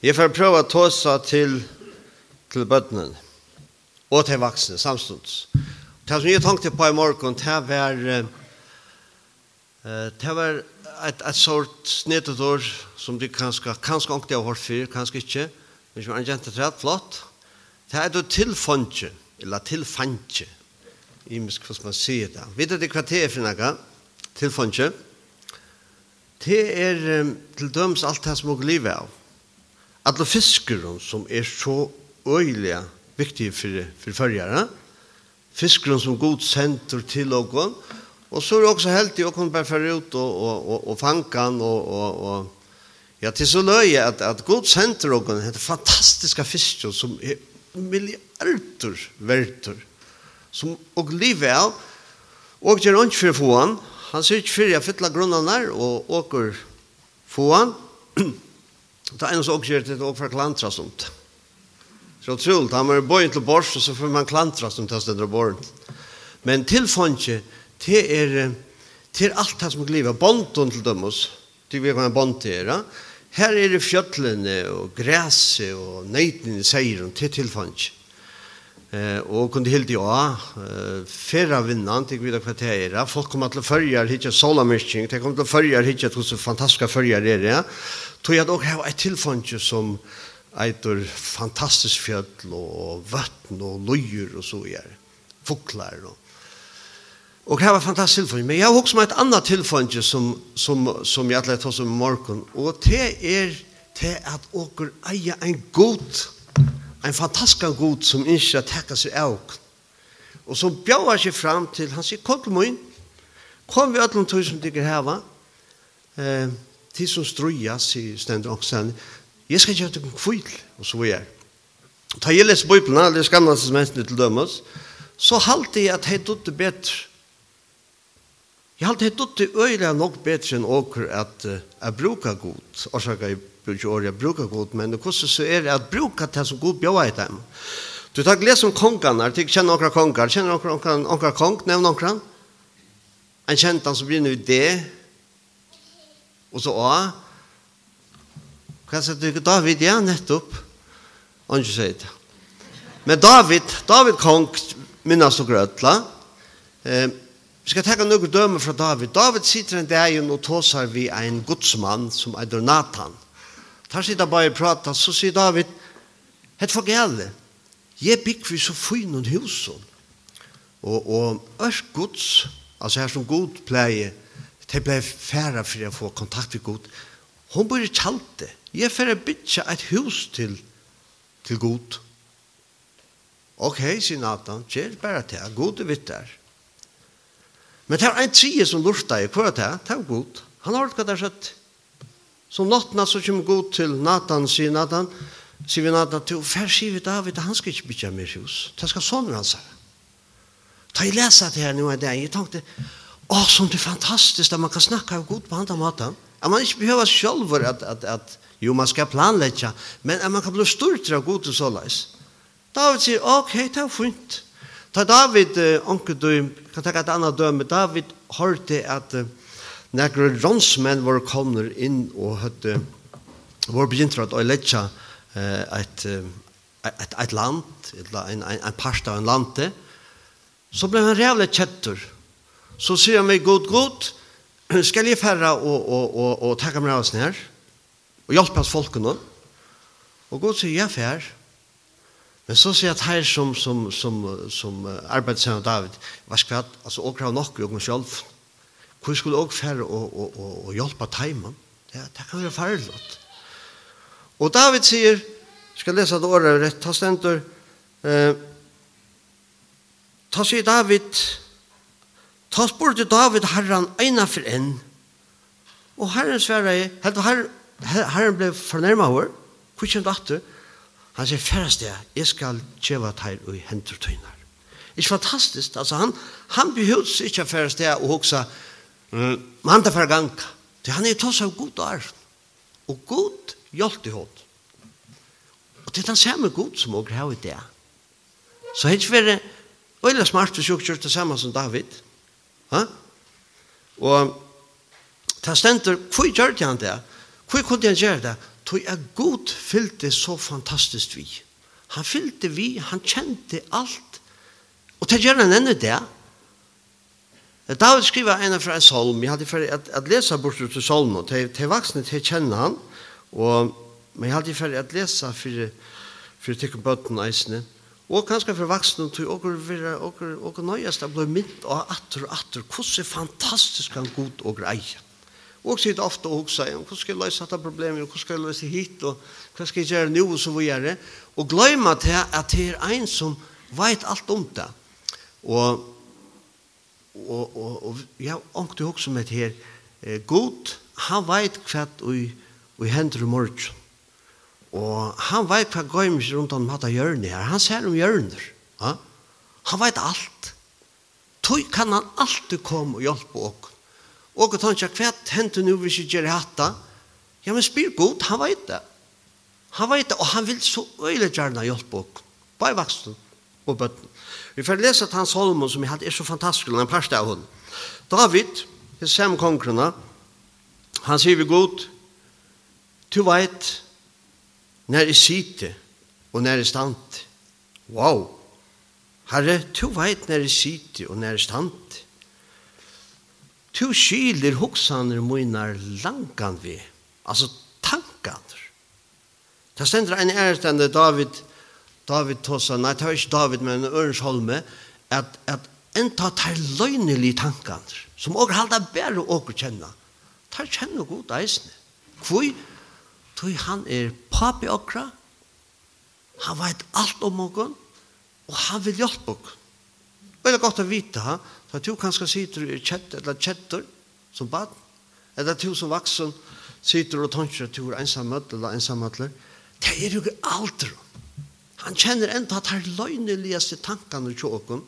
Jeg får prøve å ta seg til, til bøttene og til vaksne samstånds. Det som jeg tenkte på i morgen, det var, det var et, et sort snedet år som du kanskje, kanskje ikke har hørt før, kanskje ikke, men som er en jente rett, flott. Det er du tilfondje, eller tilfandje, i misk hva man sier det. Vet du hva det er for noe? Tilfondje. Det er til døms alt det som er livet av alle fiskeren som er så øyelig viktige for, for følgere, fiskeren som god senter til åkken, og så er det også heldig å kunne bare ut og, og, og, og fange han, og, og, og Ja, til så løy at, at god senter og heter fantastiske fisker som er milliarder verter som og livet av og gjør ikke for å få han han sier ikke for jeg fytler grunnene og åker få han Det er en som også gjør det å forklantre sånt. Så utrolig, han var bøyen til bors, og så får man klantra som til stedet av borgen. Men tilfannsje, det er, det er alt det som er livet. Bånden til dem oss, det vi kan bånd til det. Her er det fjøtlene og græse og nøytene seier om til tilfannsje. Eh och kunde helt ja eh förra vinnan til vi det kvartera folk kommer till följar hitcha solamyrking. det kommer til å følge hitcha tror så fantastiska er det Ja tog jeg dog hava et tilfangje som eitur fantastisk fjøll og vøtten og løyer og så gjør. fuklar og Og det var fantastisk tilfang. Men jeg har også med et annet tilfang som, som, som jeg atleid hos om morgen. Og det er til at åker eier en god, en fantastisk god som ikke tekka seg av. Og som bjauar seg fram til, han sier, kom til min, kom vi ötlom tog som digger heva, eh, til som struja, sier Stendur Oksan, jeg skal gjøre det en kvill, og så er. Ta jeg leser Bibelen, eller skamlandes menneskene til dømes, så halte jeg at jeg dutt det bedre. Jeg halte jeg dutt det øyelig nok bedre enn åker at jeg bruker god, kan jeg bruke året, jeg bruker god, men hvordan så er det at bruker det som god bjør i dem. Du tar gles om kongene, du kjenner noen kongar, kjenner okra, okra, okra kong, nevn okra. En kjent han som begynner i det, Og så A. Hva sier du? David, ja, nettopp. Og ikke sier det. Men David, David kong, minnes og grøtla. Eh, vi skal tenke noen døme fra David. David sitter en dag og tåser vi en godsmann som er Nathan. Tar sitter bare og prater, så sier David, Hett for gale, jeg bygg vi så fyn og husen. Og, og ørs gods, altså her som god pleier, de ble færre for å få kontakt med Gud. Hun bor i kjalte. Jeg færre bytte et hus til, til Gud. Ok, sier Nathan, kjer bare til, Gud er vitt der. Men det var en tredje som lurte i hva er, det Det var Gud. Han har hørt hva det er sett. Så nattna så kommer Gud til Nathan, sier Nathan, sier vi Nathan, til færre sier vi David, han skal ikke bytte mer hus. Det skal sånn han sier. Ta i lesa det her nå en dag, jeg tenkte, åh, som det är fantastiskt att man kan snacka av god på andra maten. At man inte behöver själv att, att, att jo, man ska planlägga, men at man kan bli stort av god og såleis. David sier, ok, det er fint. Ta David, eh, onkel du, kan ta et annat döme, David hørte att uh, några ronsmenn var kommet in och hade var begynt att lägga eh, ett, et, et land, en, en, en parst av en lande, så blev han rävligt kättor så sier han meg, god, god, skal jeg færre og, og, og, og takke meg av oss nær, og hjelpe oss folkene. Og god sier, ja, fær. Men så sier jeg at her som, som, som, som arbeider arbeidsgjør med David, hva skal jeg, altså, åker av nok, og meg selv. Hvor skulle jeg også færre og, og, og, og hjelpe teimen? Ja, det kan være farlig. Og David sier, skal lese det året rett, ta stendur, eh, ta sier David, Ta spurte David herran eina for enn. Og herren sverre, helt og herren, herren ble fornærmet over, hvor kjent atter, han sier, færrest jeg, jeg skal tjeva teir og hendur tøynar. Ikke fantastisk, altså han, han behøves ikke færrest jeg og hoksa, men han tar for gang. Det han er tås av god og arv. Og god hjelp i hånd. Og det er den samme god som åker her i det. Så helt sverre, og smart hvis jeg ikke gjør det samme som David, Ha? Og ta stendur, hvor gjør han det? Hvor kunne han gjøre det? Tog er god fyllte så fantastisk vi. Han fyllte vi, han kjente alt. Og til gjør han enda det. David skriver en fra en salm. Jeg hadde for at, at lese bort ut til salmen. Til, til vaksne til kjenne han. Og, men jeg hadde for at lese for, for å tykke bøtten eisene. Ja. Og kanskje for vaksne, til åker være åker, åker nøyest, jeg ble mynt og atter og atter, hvordan fantastisk han god og greie. Og så er det ofte å huske, hvordan skal jeg løse dette problemet, hvordan skal jeg løse hit, og hva skal jeg gjøre nå, og så videre. det. Og glemme til at det er en som vet alt om det. Og, og, og, og jeg har ångte huske med det her, eh, God, han vet hva vi og hender i morgen. Og han vet hva gøymer seg rundt om hatt av hjørnet her. Han ser om hjørner. Ja? Han vet alt. Tøy kan han alltid komme og hjelpe oss. Og han sier, hva hentet nå hvis jeg gjør hatta? Ja, men spyr god, han vet det. Han vet det, og han vil så øyelig gjerne hjelpe oss. Bare vaksen og bøtten. Vi får lese at hans Holmon, som jeg hadde, er så fantastisk, en parste av henne. David, hans samme kongrena, han sier vi god, du vet, när jag sitter och när jag stand. Wow! Herre, du vet när jag sitter och när jag stand. Du kyler hoksaner munar langan vi. Alltså tankaner. Det stender en ærestende David, David Tossa, nei, det var ikke David, men Ørnsholme, at, at en ta tar løgnelige tankene, som åker halda bedre åker kjenne. Ta kjenne god eisene. Hvor? tog han er papi okra, han vet alt om okon, og han vil hjelpe okon. Det er godt å vite, ha? så at du kanskje sitter i kjett, eller kjettor som bad, eller du som vaksen sitter og tonker at du er ensamhet, eller ensamhetler, det er jo ikke alder. Han kjenner enda at han løgneligaste tankene til okon,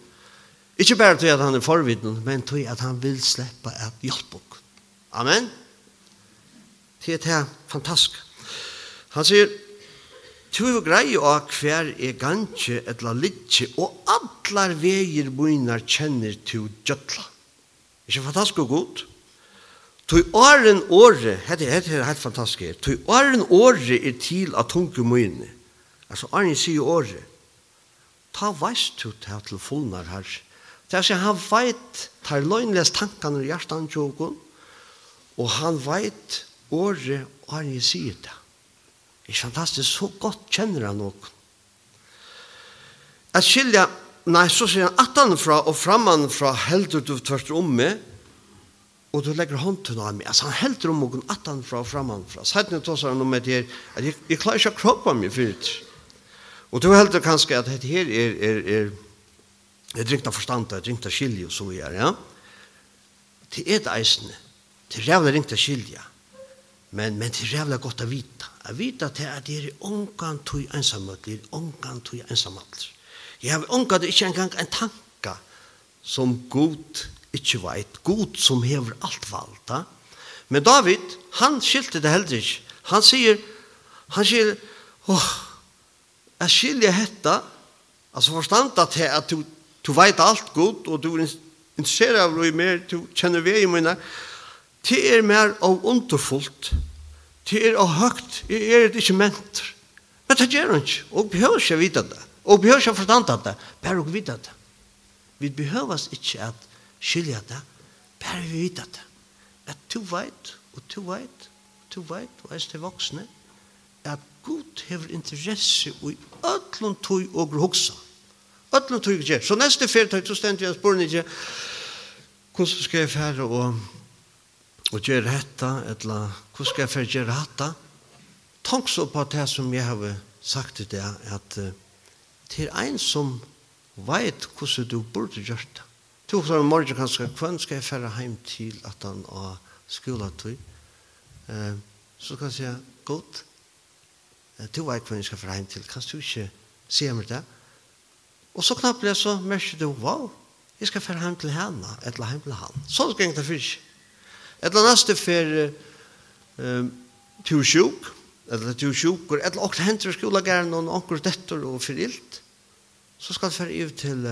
Ikke bare til at han er forvidden, men til at han vil slippe at hjelpe oss. Amen. Det er det fantastisk. Han sier, Tu er grei av hver er gantje etla litje, og allar veier boinar kjenner tu gjøtla. Ikke fantastisk og godt? Tu åren åre, hette er helt fantastisk her, tu åren åre er til at tunke muinne. Altså, åren sier åre, ta veist tu ta til fullnar her. Det er han veit, tar løgnles tankene i hjertan tjokon, og han veit året og jeg sier det. Det er fantastisk, så godt kjenner han nok. At skilja, nei, så sier han at han fra og framanfra heldur du tvørst om meg, og du legger hånden av meg. Altså, han heldur om noen fra og framanfra. Sættene tås han om det her, at jeg, jeg klarer ikke å kroppe meg fyrt. Og du heldur kanskje at dette her er, er, er, er drinkt av forstand, er drinkt av skilje og så vi ja? Det er det eisene. Det er rævlig drinkt av skilje. Ja? Men, men det er jævla godt å vite. Jeg vet at det er det er ångan tog ensamhetler, ångan tog ensamhet. Jeg har ångan ikke engang en tanke som god ikke vet, god som hever alt valda. Men David, han skilte det heller ikke. Han sier, han sier, åh, oh, jeg skiljer hetta, altså forstand at, at du, du vet alt god og du er interesseret av det mer, du kjenner vei i mine, Det er mer av underfullt. Det er av høgt. Det er det ikke ment. Men det gjør han ikke. Og behøver ikke vite det. Og behøver ikke forstande det. Bare å vite det. Vi behøver ikke at skilje det. Bare vi vite det. At du vet, og du vet, og du vet, og er til voksne, at Gud hever interesse i ötlun tøy og hugsa. Ötlun tøy og gjer. Så neste fyrtøy, så stendt jeg spurning ikke, hvordan skal jeg fære og og gjør dette, eller hvordan skal jeg for gjøre dette? Tank så på det som jeg har sagt til deg, at uh, til en som vet hvordan du burde gjøre det. Du har i morgen kanskje, hvordan skal jeg fære hjem til at han har skoletøy? Uh, så kan jeg si, godt, du vet hvordan jeg skal fære hjem til, kan du ikke se meg det? Og så knapt det så merker du, wow, jeg skal fære hjem til henne, eller hjem til han. Så skal gikk det først. Eller neste fer um, tur sjuk, eller tur sjuk, eller okkur hendur skolagæren og okkur dettor og fyrir så skal det fer ut til,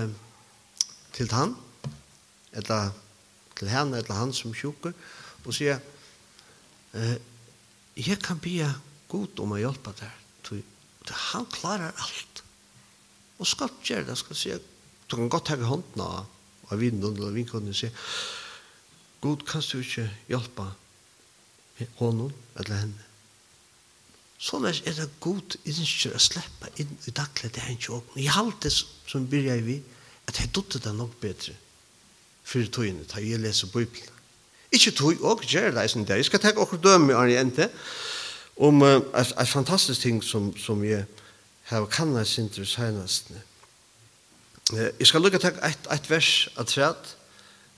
til han, eller til henne, eller han som sjukur, og sier, eh, jeg kan bia god om å hjelpa der, han klarar alt. Og skal gjøre det, skal sier, du kan godt hege hånden av vinden, eller vinkunnen, og sier, God kan du ikke hjelpe honom eller henne. Så er det god innskjer å slippe inn i daglig det henne og i alt det som begynner jeg vi at jeg dotter det nok bedre for togene da jeg leser Bibelen. Ikke tog og gjør det som det. Jeg skal ta akkurat døme Arne Jente om uh, en fantastisk ting som, som jeg har kannet sin til senest. Uh, jeg skal lukke til et, et vers av træt.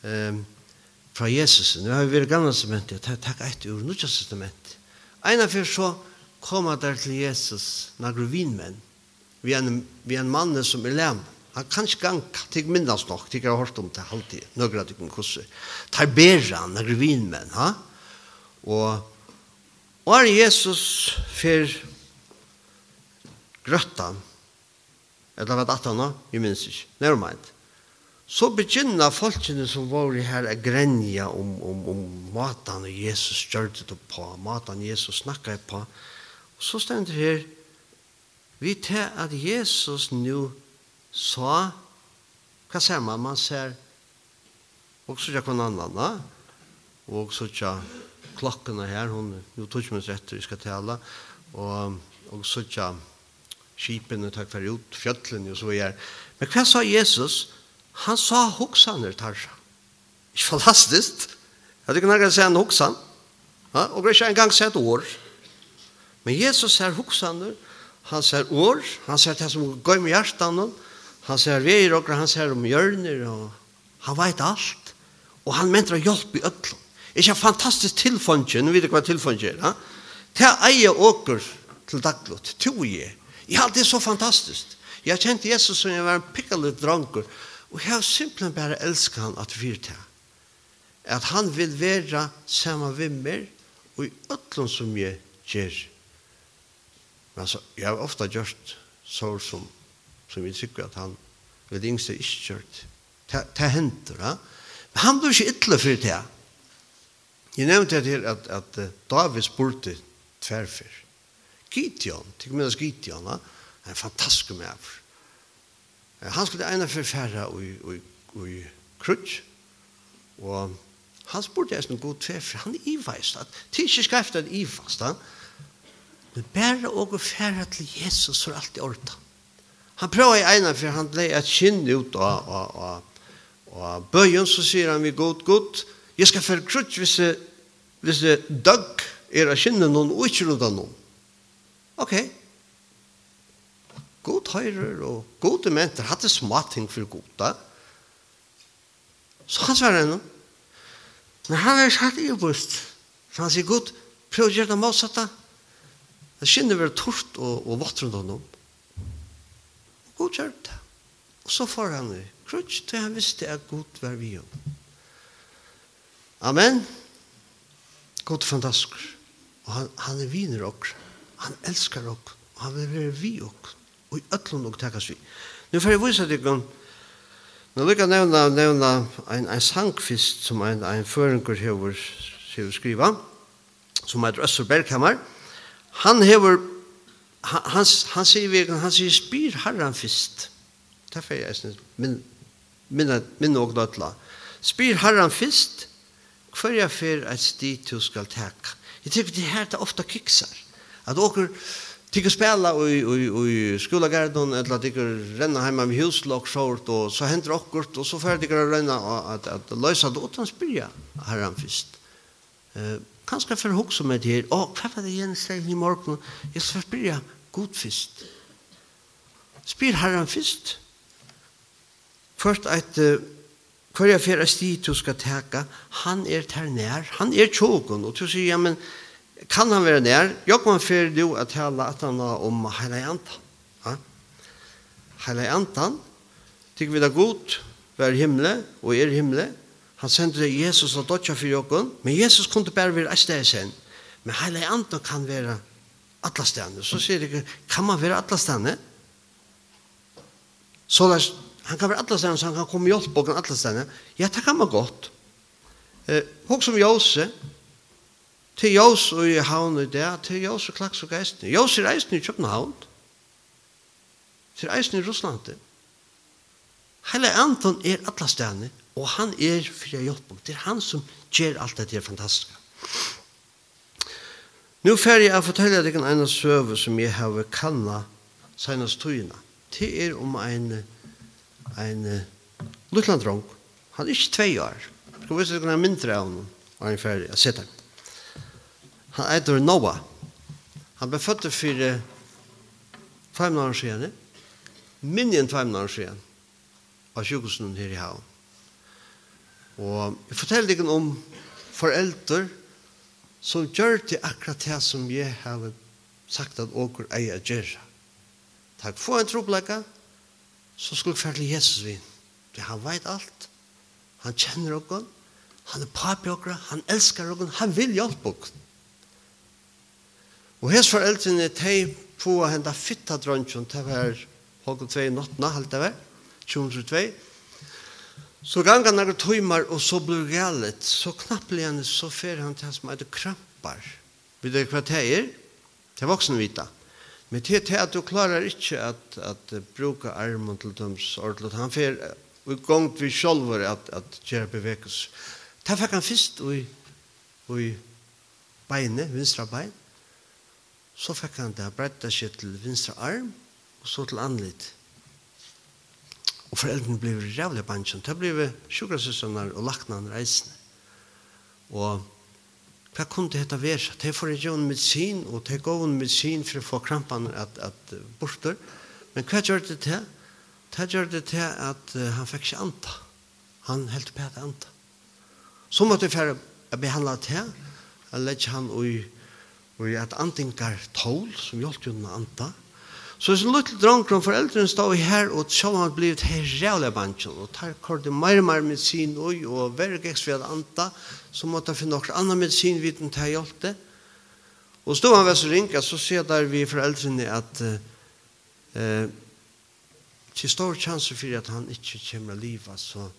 Um, fra Jesus. Nå har vi vært gamle testament, jeg tar takk et ur nødja testamentet. av fyrir så kom han der til Jesus, nagru vinmenn, vi er en, vi er en mann som er lem. Han kan ikke gang, til minnast nok, til jeg har hørt om det alltid, nøkker at du kan kusser. Tar bedre han, nagru vinmenn, ha? Og, og er Jesus for grøttan, eller vet at han, jeg minns ikke, nærmere så begynner folkene som var her å grenja om, om, om matan Jesus gjørte det på, matan Jesus snakket på. Og så stender her, vi til at Jesus nu sa, hva ser man? Man ser også ikke noen annen, og også ikke klokkene her, hun, jo tog ikke minst etter vi skal tale, og, og så ikke skipene takk for ut, fjøtlene og så videre. Men hva sa Jesus? Jesus? Han sa hoksaner tarra. Ikke fantastisk. Jeg tykker nærkere sier han hoksan. Ja, og ikke engang sett år. Men Jesus sier hoksaner. Han ser år. Han ser det som går med hjertan. Han ser veier og han ser om hjørner. Og han vet alt. Og han mener å hjelpe i øtlen. Ikke en fantastisk tilfondje. Nå vet jeg hva tilfondje er. Ja? Ta eie åker til daglott. to jeg. Ja, det er så fantastisk. Jeg kjente Jesus som jeg var en pikkelig dranker, Og jeg har simpelthen bare elsket han at vi er At han vil være sammen med meg og i øtlån som jeg gjør. Men altså, jeg har ofte gjort så som, som jeg tykker at han vil det yngste ikke gjort. Det henter, ja. Men han blir ikke ytterlig for det. Jeg nevnte det her at, at David spurte tverfer. Gideon, meg minnes Gideon, ja. Han er fantastisk med. Han skulle ena forfæra i, i, i krutsk, og han spurte eisen god tve, for han iveist, at til ikke skreft en iveist, da. men bare å færre til Jesus for alt i orta. Han prøver i ena, for han blei et kinn ut av, av, av, av bøyen, så sier han vi god, god, jeg skal færa krutsk hvis jeg, hvis jeg døgg er av kinnen noen og ikke rundt av noen. Ok, god høyrer og gode menter hadde smatting for goda. Så han svarer henne. Men han er satt i bøst. Så han sier, god, prøv å gjøre det motsatte. Det skinner vel tort og, og vått rundt honom. God gjør det. Og så får han det. Krutsk til han visste at god var vi om. Amen. God fantastisk. Og han, han er viner okkur. Han elskar okkur. Og han vil være vi okkur. Og i ötlun og takas vi. Nu får jeg vise deg om Nå lukka nevna, nevna en, en sangfist som en, en føringer hever, hever skriva, som heter Øsser Bergkammer. Han hever, han, han, han sier vi, han sier spyr herran fist. Det er jeg snitt, min, minna, minna og nøtla. Spyr herran fist, hver jeg fer et sti til skal teka. Jeg tykker det her det ofta kiksar. At okkur Tycker spela och och och skola garden eller tycker renna hem med huslok short och så händer också och så färdig att renna att att lösa det utan spyrja herran först. Eh kanske för hugg som det här. Åh, vad var det igen säger i morgon? Jag ska spyrja god först. Spyr herran först. Först att Hver jeg fyrir sti du skal teka, han er ter nær, han er tjåkon, og du sier, ja, men kan han være nær, jeg kan føre du at tala at han var om hele antan. Ja? Hele antan, tykker vi det er godt, være himle og er himle, han sendte Jesus og dødja for jokken, men Jesus kunne bare være et sted sen. Men hele antan kan være alle stedene. Så sier jeg, kan man være alle stedene? Så han kan være alle stedene, så han kan komme hjelp på alle stedene. Ja, det kan man godt. Eh, Håk som Jose, til Jós og i havn i det, til Jós og klaks og geistene. Jós er eisen i København, til eisen i Russland. Hele Anton er alle stedene, og han er for å hjelpe. Det er han som gjør alt det dette fantastiske. Nå fer jeg å fortelle deg en ene søve som jeg har kannet senest togene. Det er om en, en lutlandrong. Han er ikke tve år. Skal vi se om han er mindre av noen, og han er ferdig. Jeg sitter. Han eitur Noah. Han ble født for tveimnaren siden, minjen år siden, av sjukhusene her i havn. Og jeg forteller deg om foreldre som gjør det akkurat det som jeg har sagt at åker eier gjør. Takk for en troplegge, så skulle jeg til Jesus vinn. Han vet alt. Han kjenner dere. Han er papi dere. Han elsker dere. Han vil hjelpe dere. Og hans foreldrene, de på å hente fitta drøntjen, det var halv i nattene, halv det var, 22. Så ganga når tøymer, og så blir gælet, så knappelig han, så fer han til han som er krampar. Vet du hva det er? Det er voksne vita. Men det er at du klarar ikke at, at bruke armen til døms ordentlig. Han fer og gong vi sjolver at, at gjøre bevekelse. Det fikk han først i, i beinet, vinstra beinet så fikk han det bredda seg til vinstra arm, og så til anlitt. Og foreldrene ble rævlig bansjen. Det ble sjukrasøsene og laknene reisende. Og hva kunne dette være? Det får ikke en medisin, og det går en medisin for å få krampene at, at borter. Men hva gjør det til? Det gjør det til at uh, han fikk ikke anta. Han helt på at anta. Så måtte jeg fære behandle til, jeg lette han i og i et antingar tål som hjelpte henne anta. Så som liten dronker om foreldrene stod i her og så han blivit her rævlig bansjen og tar kordet mer og mer medisin og, og verg eks vi hadde anta så måtte han finne noen annen medisin viten til hjelpte. Og stod han ved så ringa så ser der vi foreldrene at eh, til stor chanser for at han ikke kommer å livet, så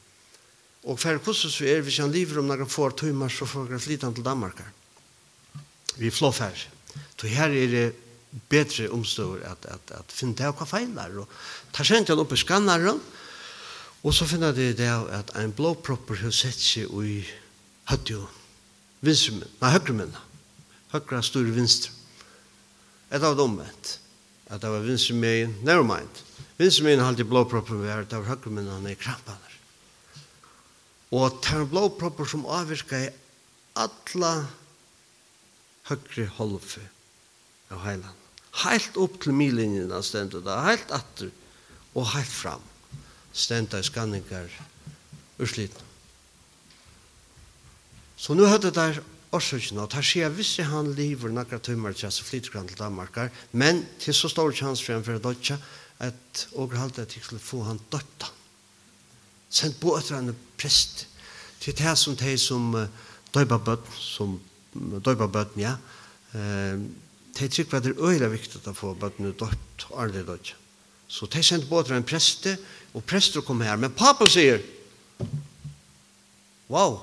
Og for hvordan så er, hvis han lever om noen få timer, så får han flytta til Danmark. Mm vi flåfær. Så her er det bedre omstår at, at, at finne det hva feiler. Og tar sent han opp i skanneren, og så finner de det at en blåpropper har sett seg i høttjo, vinstrumen, nei, høyremennene. Høyre store vinstre. Et av dem vet At det var vinstrumen, never mind. Vinstrumen har alltid blåpropper ved, det var høyremennene i krampaner. Og det er blåpropper som avvirker i alle høyre holfe av heiland. Helt opp til milinjen av stendet da, helt atter og helt fram. Stendt av skanningar ursliten. Så nu hadde det årsøkene, og der sier visse han lever nakra tømmer til seg flytter han til Danmarkar, men til så stor chans for en for å Dodja, at åkerhalte at jeg skulle få han dødta. Sendt på etter en prest, til det som de som døyba bøtt, som døypa bøtten, ja. Det er at det er øyla viktig å få bøtten døypt og aldri døypt. Så de sendte båter en preste, og prester kom her. Men papen sier, wow,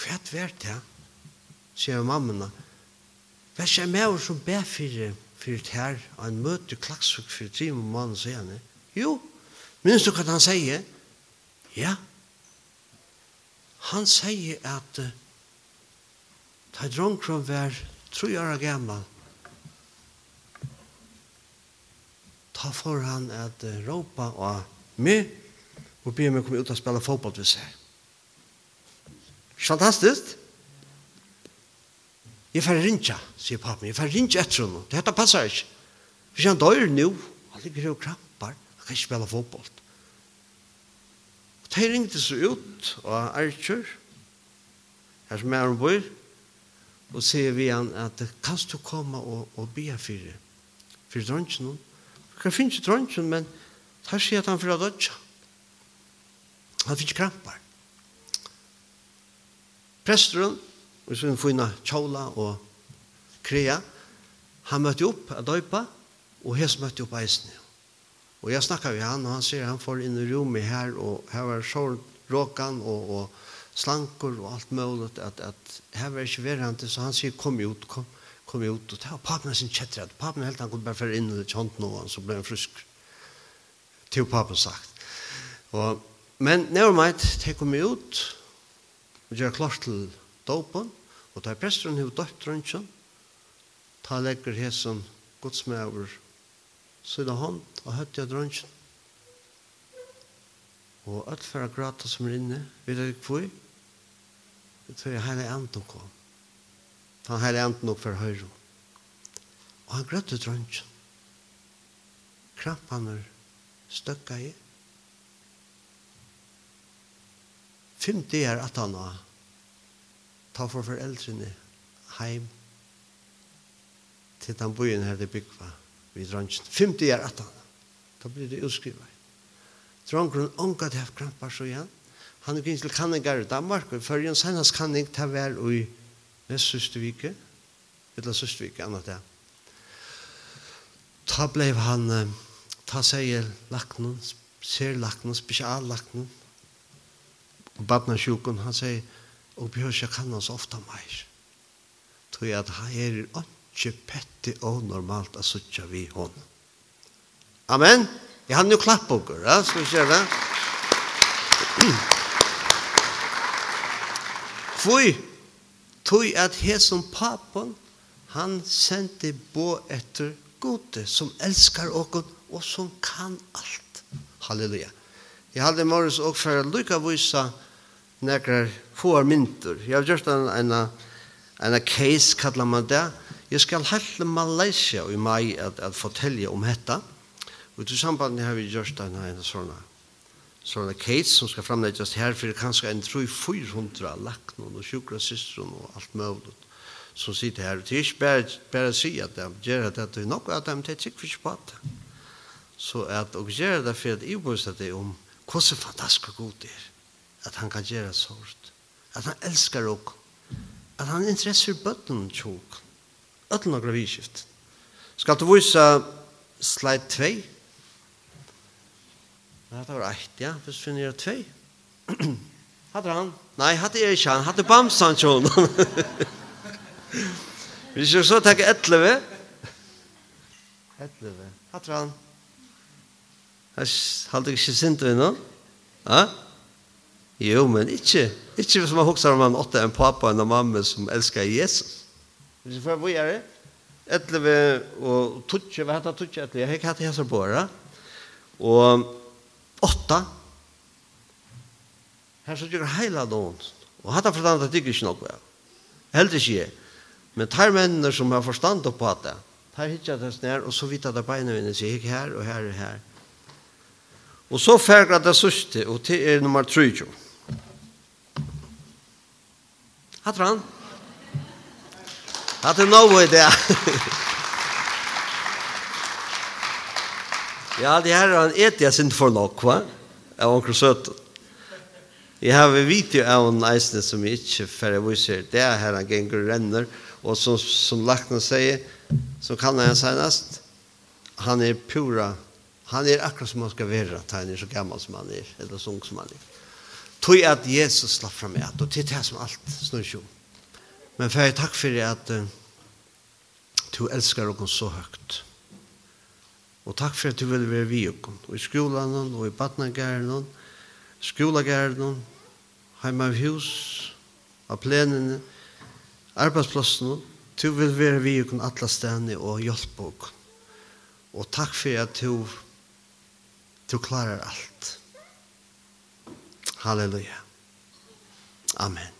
hva er det her? Sier mamma, hva er det med oss som ber for fyrt her, og han møter klaksuk for tre måneder siden. Jo, minns du hva han sier? Ja. Han sier at uh, Ta dronkron vær tre år gammal. Ta for han at uh, råpa og me og be meg komme ut og spela fotball ved seg. Fantastisk. Jeg får rinja, sier papen. Jeg får rinja etter henne. Dette passer ikke. Hvis han dør nå, han ligger og krampar. Han kan ikke spela fotball. Og de ringte seg ut og Archer, her som er han bor, og sier vi han at kan du komme og, og be for for dronjen. Hva finnes ikke dronjen? Men her sier at han for å dødja. Han finnes krampar. Presteren og så får han tjåla og krea han møtte opp av døypa og hans møtte opp av eisen. Og jeg snakket med han og han sier han får inn i rommet her og her var sånn råkan og, og slankur og alt möjligt at at här var inte verant så han säger kom ut kom kom ut. Och ta pappan sin chatter pappan helt han kunde bara för in i chant någon så blev han frisk. Till pappan sagt. Och men never mind ta kom ut och gör klart till dopen och tar prästen hur dottern sen ta lägger hesen med så där han och hött jag drönsen Og alt for å grata som er inne, vet du hvor? Jeg tror han er ant og kom. Han her er ant nok for høyre. Og han grøtte drøntjen. Krampene støkka i. Fem dager at han har ta for foreldrene heim til den byen her det bygva vid drøntjen. Fem dager at han. Da blir det utskrivet. Drøntjen ångat hef krampar så igjen. Han gikk til kanningar i Danmark, og før hans senast kanning til hver i nest søstevike, eller søstevike, annet det. Ta blei han, ta seg laknen, ser laknen, spesial laknen, og badna sjukken, han sier, og bjør seg kan hans ofta meir. Tog at han er ikke petti og normalt a suttja vi hon. Amen. Jeg har nu klapp og ja, skal vi se det. Kvui, tui at hesum papon, han sendi bo etter gode som elskar okon og som kan alt. Halleluja. Jeg hadde i morges og for lykka vysa nekrar får mynter. Jeg har gjort en, en, en case, kallar man det. Jeg skal helle Malaysia i mai at, at fortelle om dette. Og til samband har vi gjort en, en sånn sånne case som skal framleggjast her, for det kanskje en 300-400 laknån og sjukra systron og alt mulig som sitter her. Det er ikke bare, bare å si at de gjør det, det er nok at de tar sikkert ikke på det. Så at å gjør det for at jeg bør det om hvordan fantastisk god det er, at han kan gjøre sånt, at han elsker oss, at han interesser bøtten tjok, øtten og gravidskift. Skal du vise slide 2? Nei, det var ett, ja. Hvis finner finner tvei. Hadde han? Nei, hadde jeg ikke han. Hadde bamsan tjån. Vi skal så takke etleve. Etleve. Hadde han? Hadde jeg ikke sint vi nå? Ja? Jo, men ikke. Ikke hvis man hokser om man åtte en pappa og en mamma som elsker Jesus. Hvis vi får bo gjøre det. Etleve og tutsi, hva heter tutsi etleve? Jeg har ikke hatt hese båra. Og åtta. Her så gjør heila noen. Og hatt har forstand at det ikke noe. Helt ikke. Men tar mennene som har forstand på det, tar hittet det snær, og så vidt at det beina vinner seg, ikke her og her og her. Og så færger det sørste, og til er nummer 3. Hatt han? Hatt han noe i det. Ja, det här är en ätit sin för nog, va? Av onkel Söt. Jag har en video av en eisne som inte för jag visar det här han gänger renner och som, som Lackna säger så kan han senast han är pura han är akkurat som han ska vara att han är så gammal som han är eller så ung som han är. Tog att Jesus slapp fram att och till det här som allt snurr Men för jag tack för att uh, du älskar oss så högt. Og takk for at du vil være vi. Og i skolan og i badnagæren skolagæren heima av hus, av plenene, arbeidsplassen du vil være vi og alla stedene og hjelpe og Og takk for at du du klarar alt. Halleluja. Amen.